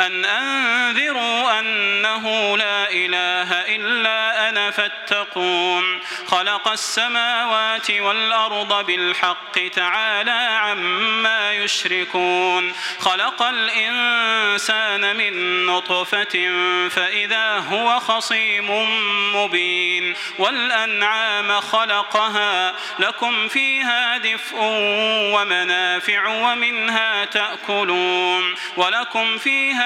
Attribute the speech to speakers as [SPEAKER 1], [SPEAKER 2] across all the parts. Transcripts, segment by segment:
[SPEAKER 1] أن أنذروا أنه لا إله إلا أنا فاتقون. خلق السماوات والأرض بالحق تعالى عما يشركون. خلق الإنسان من نطفة فإذا هو خصيم مبين. والأنعام خلقها لكم فيها دفء ومنافع ومنها تأكلون. ولكم فيها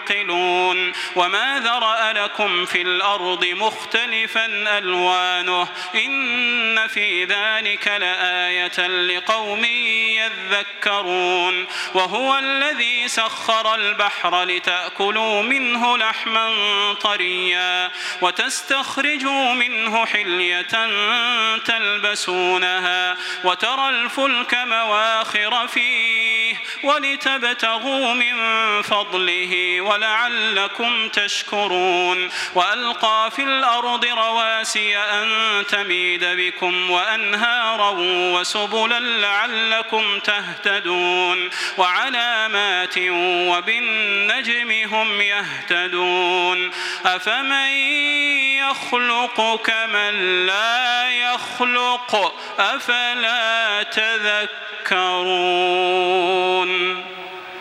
[SPEAKER 1] وما ذرأ لكم في الأرض مختلفا ألوانه. إن في ذلك لآية لقوم يذكرون. وهو الذي سخر البحر لتأكلوا منه لحما طريا. وتستخرجوا منه حلية تلبسونها. وترى الفلك مواخر فيه ولتبتغوا من فضله ولعلكم تشكرون وألقى في الأرض رواسي أن تميد بكم وأنهارا وسبلا لعلكم تهتدون وعلامات وبالنجم هم يهتدون أفمن يخلق كمن لا يخلق أفلا تذكرون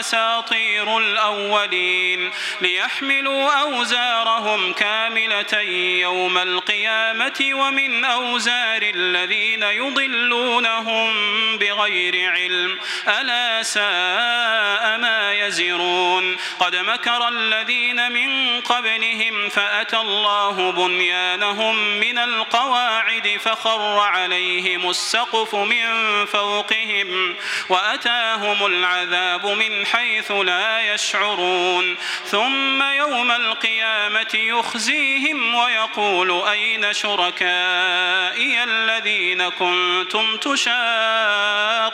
[SPEAKER 1] أساطير الأولين ليحملوا أوزارهم كاملة يوم القيامة ومن أوزار الذين يضلونهم بغير علم. ألا ساء ما يزرون. قد مكر الذين من قبلهم فأتى الله بنيانهم من القواعد فخر عليهم السقف من فوقهم وأتاهم العذاب من حيث لا يشعرون ثم يوم القيامة يخزيهم ويقول أين شركائي الذين كنتم تشاقون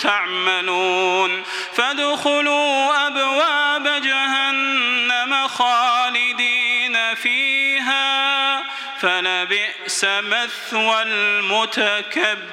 [SPEAKER 1] تعملون فادخلوا أبواب جهنم خالدين فيها فلبئس مثوى المتكبرين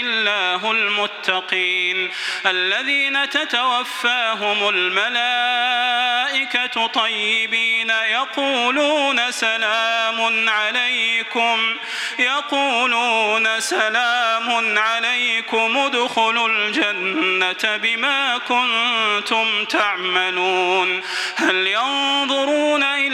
[SPEAKER 1] الله المتقين. الذين تتوفاهم الملائكة طيبين يقولون سلام عليكم. يقولون سلام عليكم. ادخلوا الجنة بما كنتم تعملون. هل ينظرون أن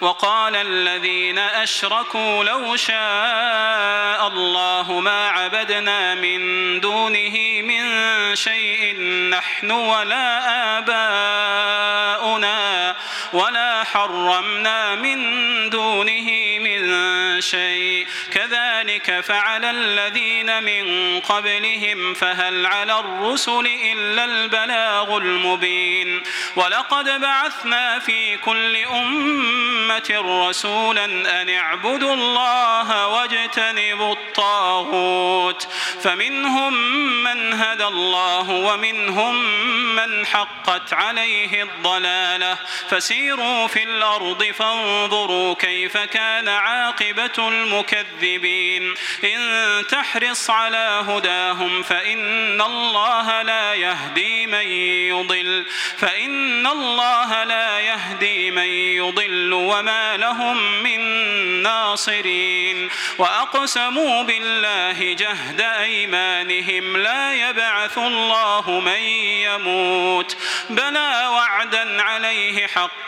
[SPEAKER 1] وقال الذين أشركوا لو شاء الله ما عبدنا من دونه من شيء نحن ولا آباؤنا ولا حرمنا من دونه من شيء. كذلك فعل الذين من قبلهم فهل على الرسل إلا البلاغ المبين. ولقد بعثنا في كل أمة رسولا أن اعبدوا الله واجتنبوا الطاغوت. فمنهم من هدى الله ومنهم من حقت عليه الضلالة. فسيروا في الأرض فانظروا كيف كان عاقبة المكذبين. إن تحرص على هداهم فإن الله لا يهدي من يضل. فإن الله لا يهدي من يضل وما لهم من ناصرين. وأقسموا بالله جهد أيمانهم لا يبعث الله من يموت. بلى وعدا عليه حقا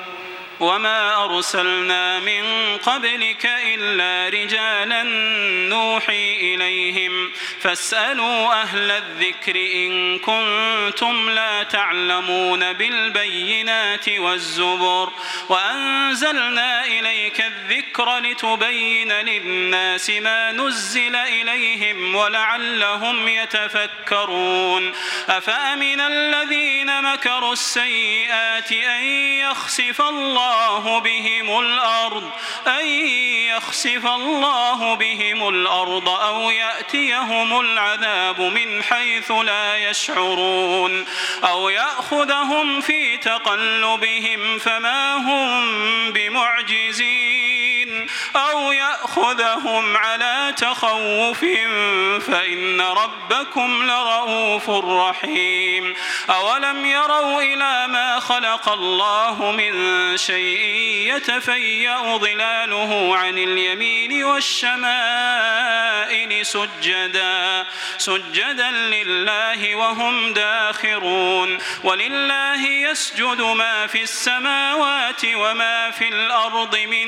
[SPEAKER 1] وما أرسلنا من قبلك إلا رجالا نوحي إليهم فاسألوا أهل الذكر إن كنتم لا تعلمون بالبينات والزبر وأنزلنا إليك الذكر لتبين للناس ما نزل إليهم ولعلهم يتفكرون أفأمن الذين مكروا السيئات أن يخسف الله الله بهم الأرض أن يخسف الله بهم الأرض أو يأتيهم العذاب من حيث لا يشعرون أو يأخذهم في تقلبهم فما هم بمعجزين. أو يأخذهم على تخوف فإن ربكم لرؤوف رحيم. أولم يروا إلى ما خلق الله من شيء يتفيأ ظلاله عن اليمين والشمائل سجدا سجدا لله وهم داخرون. ولله يسجد ما في السماوات وما في الأرض من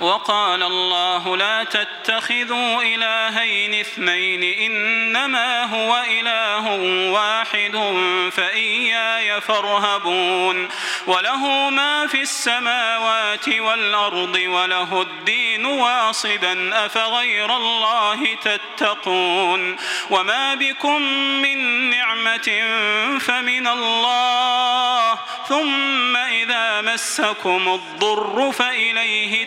[SPEAKER 1] وقال الله لا تتخذوا إلهين اثنين إنما هو إله واحد فإياي فارهبون وله ما في السماوات والأرض وله الدين واصبا أفغير الله تتقون وما بكم من نعمة فمن الله ثم إذا مسكم الضر فإليه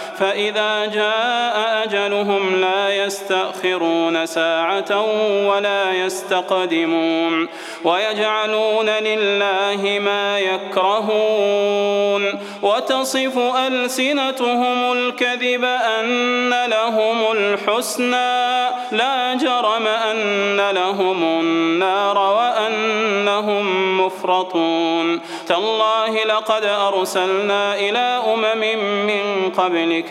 [SPEAKER 1] فإذا جاء أجلهم لا يستأخرون ساعة ولا يستقدمون ويجعلون لله ما يكرهون وتصف ألسنتهم الكذب أن لهم الحسنى لا جرم أن لهم النار وأنهم مفرطون تالله لقد أرسلنا إلى أمم من قبلك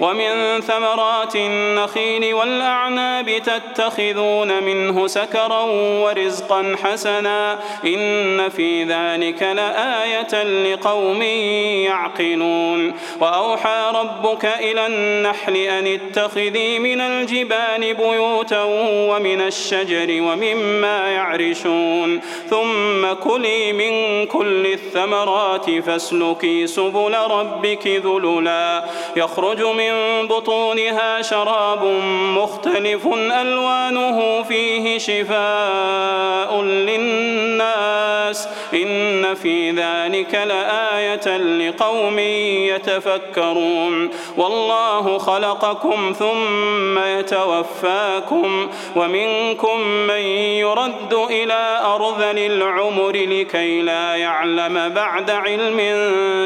[SPEAKER 1] ومن ثم ثمرات النخيل والأعناب تتخذون منه سكرا ورزقا حسنا. إن في ذلك لآية لقوم يعقلون. وأوحى ربك إلى النحل أن اتخذي من الجبال بيوتا ومن الشجر ومما يعرشون. ثم كلي من كل الثمرات فاسلكي سبل ربك ذللا. يخرج من بطونها شراب مختلف ألوانه فيه شفاء للناس. إن في ذلك لآية لقوم يتفكرون. والله خلقكم ثم يتوفاكم ومنكم من يرد إلى أرذل العمر لكي لا يعلم بعد علم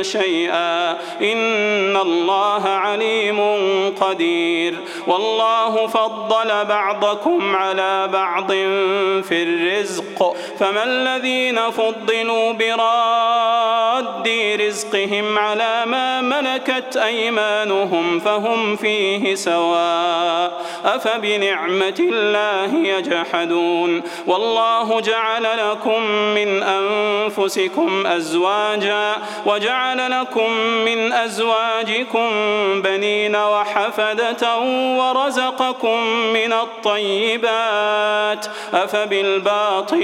[SPEAKER 1] شيئا. إن الله عليم قدير. والله فضل بعضكم على بعض في الرزق فما الذين فضلوا براد رزقهم على ما ملكت أيمانهم فهم فيه سواء. أفبنعمة الله يجحدون. والله جعل لكم من أنفسكم أزواجا وجعل لكم من أزواجكم بنين وحفدة ورزقكم من الطيبات. أفبالباطل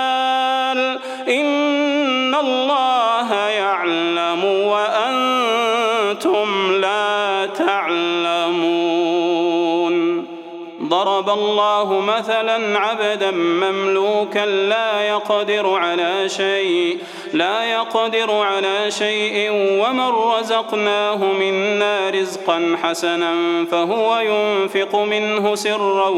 [SPEAKER 1] الله مثلا عبدا مملوكا لا يقدر على شيء لا يقدر على شيء ومن رزقناه منا رزقا حسنا فهو ينفق منه سرا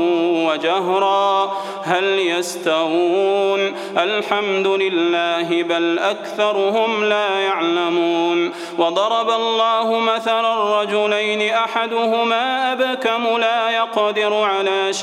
[SPEAKER 1] وجهرا. هل يستوون؟ الحمد لله بل أكثرهم لا يعلمون. وضرب الله مثلا رجلين أحدهما أبكم لا يقدر على شيء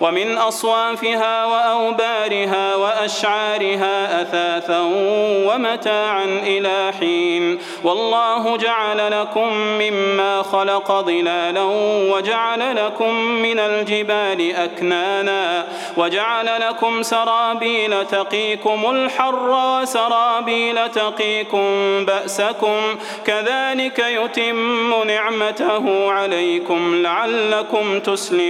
[SPEAKER 1] ومن أصوافها وأوبارها وأشعارها أثاثا ومتاعا إلى حين والله جعل لكم مما خلق ظلالا وجعل لكم من الجبال أكنانا وجعل لكم سرابيل تقيكم الحر وسرابيل تقيكم بأسكم كذلك يتم نعمته عليكم لعلكم تسلمون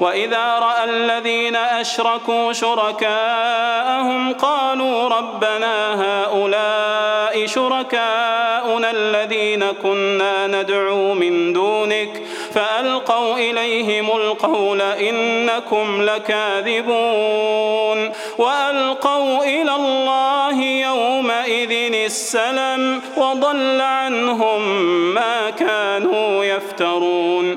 [SPEAKER 1] وإذا رأى الذين أشركوا شركاءهم قالوا ربنا هؤلاء شركاؤنا الذين كنا ندعو من دونك. فألقوا إليهم القول إنكم لكاذبون. وألقوا إلى الله يومئذ السلم وضل عنهم ما كانوا يفترون.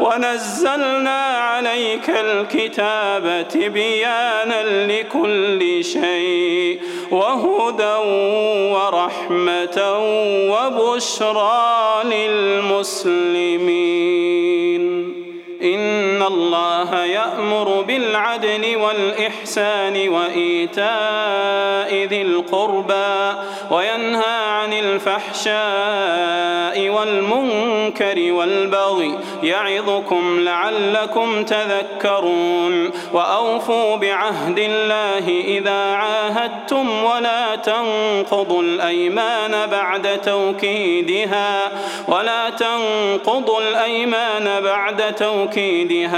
[SPEAKER 1] ونزلنا عليك الكتاب تبيانا لكل شيء وهدى ورحمة وبشرى للمسلمين. الله يأمر بالعدل والإحسان وإيتاء ذي القربى وينهى عن الفحشاء والمنكر والبغي يعظكم لعلكم تذكرون وأوفوا بعهد الله إذا عاهدتم ولا تنقضوا الأيمان بعد توكيدها ولا تنقضوا الأيمان بعد توكيدها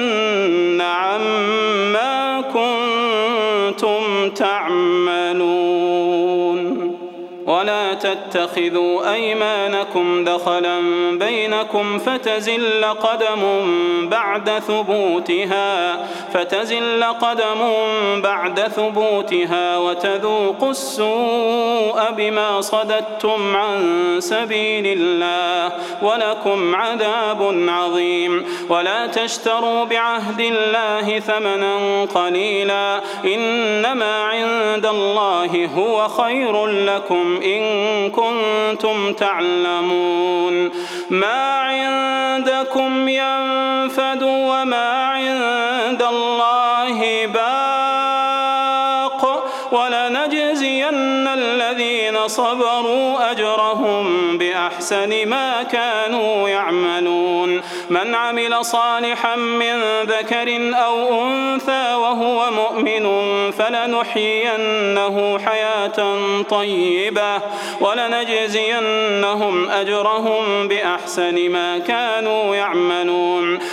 [SPEAKER 1] تتخذوا أيمانكم دخلا بينكم فتزل قدم بعد ثبوتها فتزل قدم بعد ثبوتها وتذوقوا السوء بما صددتم عن سبيل الله ولكم عذاب عظيم. ولا تشتروا بعهد الله ثمنا قليلا إنما عند الله هو خير لكم إن كنتم تعلمون ما عندكم ينفد وما عند الله باق ولنجزين الذين صبروا أجرهم بأحسن ما كانوا يعملون من عمل صالحا من ذكر أو أنثى وهو مؤمن فلنحيينه حياة طيبة ولنجزينهم أجرهم بأحسن ما كانوا يعملون.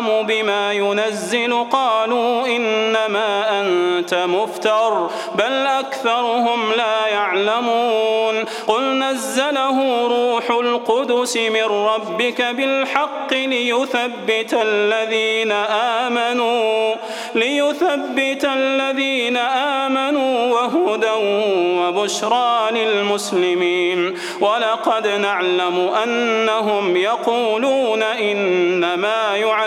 [SPEAKER 1] بما ينزل قالوا إنما أنت مفتر بل أكثرهم لا يعلمون. قل نزله روح القدس من ربك بالحق ليثبت الذين آمنوا ليثبت الذين آمنوا وهدى وبشرى للمسلمين. ولقد نعلم أنهم يقولون إنما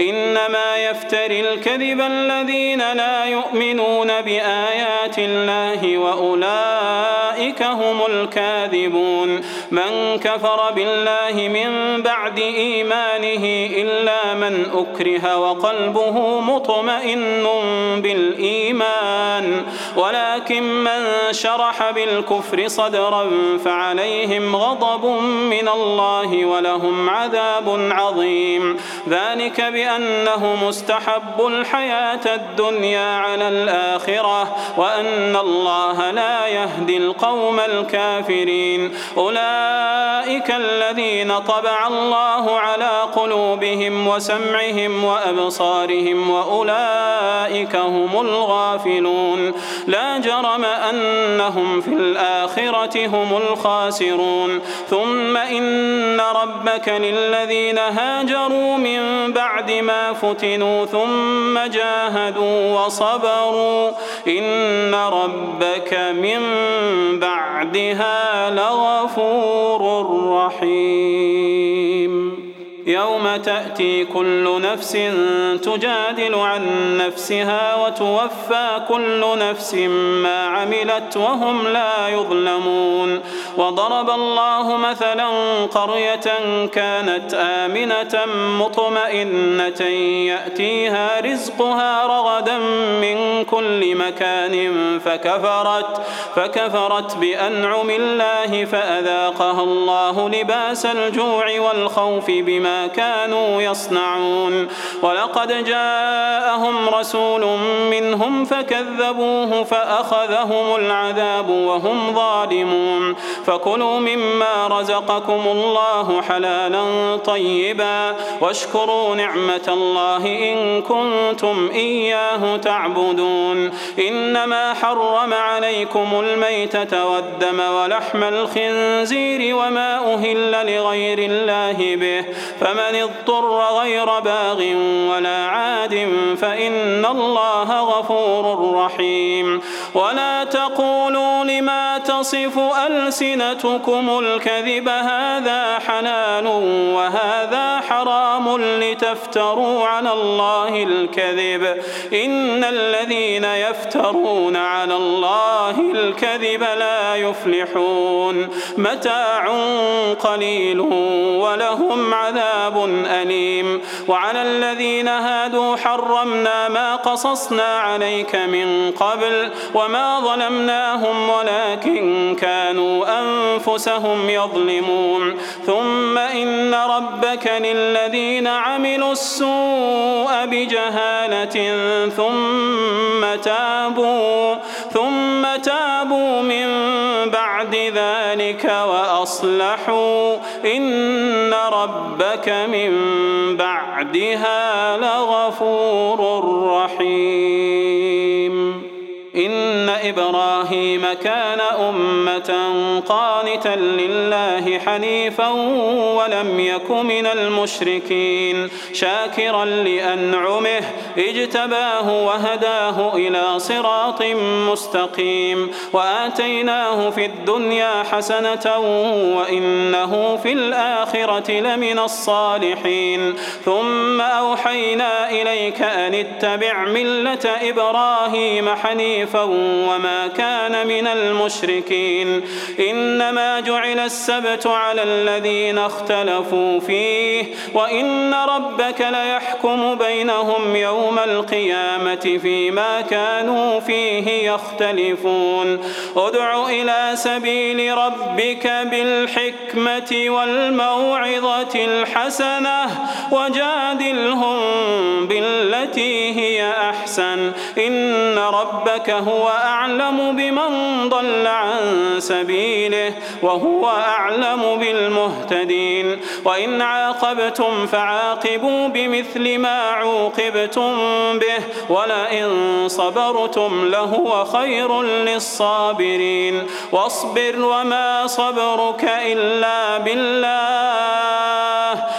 [SPEAKER 1] إنما يفتري الكذب الذين لا يؤمنون بآيات الله وأولئك هم الكاذبون. من كفر بالله من بعد إيمانه إلا من أكره وقلبه مطمئن بالإيمان. ولكن من شرح بالكفر صدرا فعليهم غضب من الله ولهم عذاب عظيم. ذلك بأنه مستحب الحياة الدنيا على الآخرة وأن الله لا يهدي القوم الكافرين. أولئك الذين طبع الله على قلوبهم وسمعهم وأبصارهم وأولئك هم الغافلون. لا جرم أنهم في الآخرة هم الخاسرون. ثم إن ربك للذين هاجروا من بعد ما فتنوا ثم جاهدوا وصبروا. إن ربك من بعدها لغفور رحيم يوم تأتي كل نفس تجادل عن نفسها وتوفى كل نفس ما عملت وهم لا يظلمون. وضرب الله مثلا قرية كانت آمنة مطمئنة يأتيها رزقها رغدا من كل مكان فكفرت فكفرت بأنعم الله فأذاقها الله لباس الجوع والخوف بما كانوا يصنعون. ولقد جاءهم رسول منهم فكذبوه فأخذهم العذاب وهم ظالمون. فكلوا مما رزقكم الله حلالا طيبا. واشكروا نعمة الله إن كنتم إياه تعبدون. إنما حرم عليكم الميتة والدم ولحم الخنزير وما أهل لغير الله به. فمن اضطر غير باغ ولا عاد فإن الله غفور رحيم. ولا تقولوا تصف ألسنتكم الكذب هذا حلال وهذا حرام لتفتروا على الله الكذب. إن الذين يفترون على الله الكذب لا يفلحون. متاع قليل ولهم عذاب أليم. وعلى الذين هادوا حرمنا ما قصصنا عليك من قبل وما ظلمناهم ولكن كانوا أنفسهم يظلمون ثم إن ربك للذين عملوا السوء بجهالة ثم تابوا ثم تابوا من بعد ذلك وأصلحوا إن ربك من بعدها لغفور رحيم إن إبراهيم كان أمة قانتا لله حنيفا ولم يك من المشركين شاكرا لأنعمه اجتباه وهداه إلى صراط مستقيم وآتيناه في الدنيا حسنة وإنه في الآخرة لمن الصالحين. ثم أوحينا إليك أن اتبع ملة إبراهيم حنيفا وما كان كان من المشركين. إنما جعل السبت على الذين اختلفوا فيه وإن ربك ليحكم بينهم يوم القيامة فيما كانوا فيه يختلفون. ادع إلى سبيل ربك بالحكمة والموعظة الحسنة وجادلهم بالتي هي أحسن. إن ربك هو أعلم بمن ضل عن سبيله وهو أعلم بالمهتدين. وإن عاقبتم فعاقبوا بمثل ما عوقبتم به ولئن صبرتم لهو خير للصابرين. واصبر وما صبرك إلا بالله.